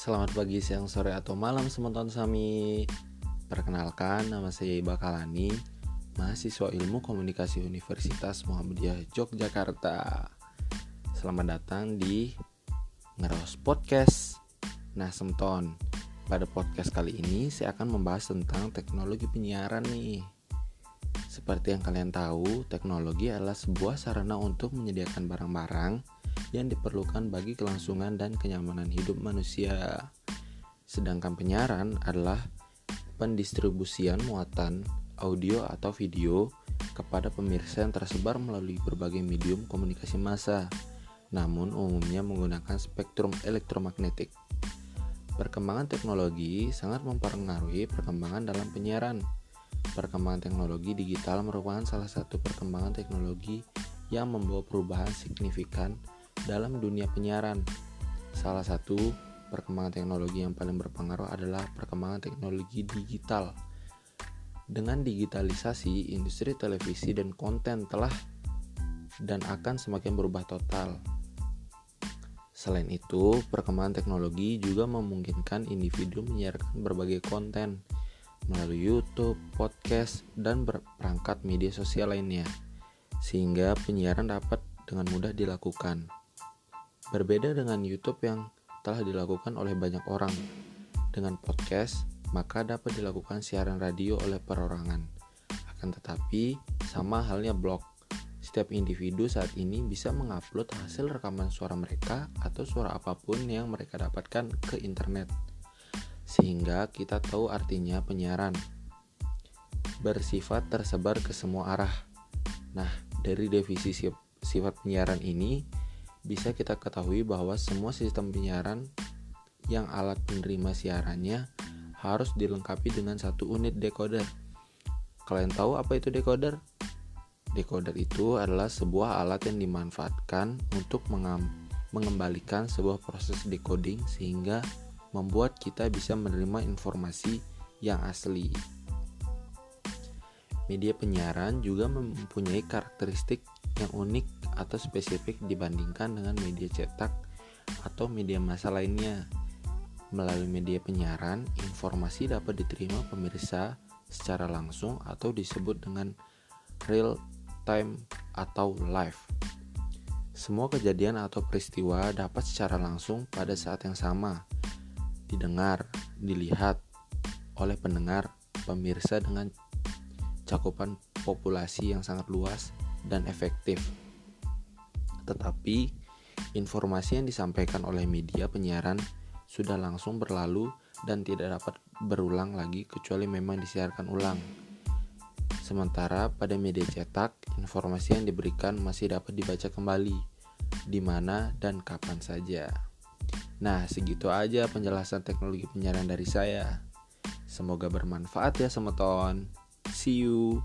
selamat pagi, siang, sore, atau malam sementon Sami. Perkenalkan, nama saya Iba Kalani Mahasiswa Ilmu Komunikasi Universitas Muhammadiyah Yogyakarta. Selamat datang di Ngeros Podcast. Nah, sementon Pada podcast kali ini, saya akan membahas tentang teknologi penyiaran nih. Seperti yang kalian tahu, teknologi adalah sebuah sarana untuk menyediakan barang-barang yang diperlukan bagi kelangsungan dan kenyamanan hidup manusia. Sedangkan penyiaran adalah pendistribusian muatan audio atau video kepada pemirsa yang tersebar melalui berbagai medium komunikasi massa, namun umumnya menggunakan spektrum elektromagnetik. Perkembangan teknologi sangat mempengaruhi perkembangan dalam penyiaran Perkembangan teknologi digital merupakan salah satu perkembangan teknologi yang membawa perubahan signifikan dalam dunia penyiaran. Salah satu perkembangan teknologi yang paling berpengaruh adalah perkembangan teknologi digital. Dengan digitalisasi, industri televisi dan konten telah dan akan semakin berubah total. Selain itu, perkembangan teknologi juga memungkinkan individu menyiarkan berbagai konten melalui YouTube, podcast, dan berperangkat media sosial lainnya, sehingga penyiaran dapat dengan mudah dilakukan. Berbeda dengan YouTube yang telah dilakukan oleh banyak orang, dengan podcast maka dapat dilakukan siaran radio oleh perorangan. Akan tetapi, sama halnya blog, setiap individu saat ini bisa mengupload hasil rekaman suara mereka atau suara apa pun yang mereka dapatkan ke internet sehingga kita tahu artinya penyiaran. Bersifat tersebar ke semua arah. Nah, dari definisi sifat penyiaran ini bisa kita ketahui bahwa semua sistem penyiaran yang alat penerima siarannya harus dilengkapi dengan satu unit decoder. Kalian tahu apa itu decoder? Decoder itu adalah sebuah alat yang dimanfaatkan untuk mengembalikan sebuah proses decoding sehingga membuat kita bisa menerima informasi yang asli. Media penyiaran juga mempunyai karakteristik yang unik atau spesifik dibandingkan dengan media cetak atau media massa lainnya. Melalui media penyiaran, informasi dapat diterima pemirsa secara langsung atau disebut dengan real time atau live. Semua kejadian atau peristiwa dapat secara langsung pada saat yang sama didengar, dilihat oleh pendengar, pemirsa dengan cakupan populasi yang sangat luas dan efektif. Tetapi, informasi yang disampaikan oleh media penyiaran sudah langsung berlalu dan tidak dapat berulang lagi kecuali memang disiarkan ulang. Sementara pada media cetak, informasi yang diberikan masih dapat dibaca kembali, di mana dan kapan saja. Nah, segitu aja penjelasan teknologi penyiaran dari saya. Semoga bermanfaat ya, semeton. See you.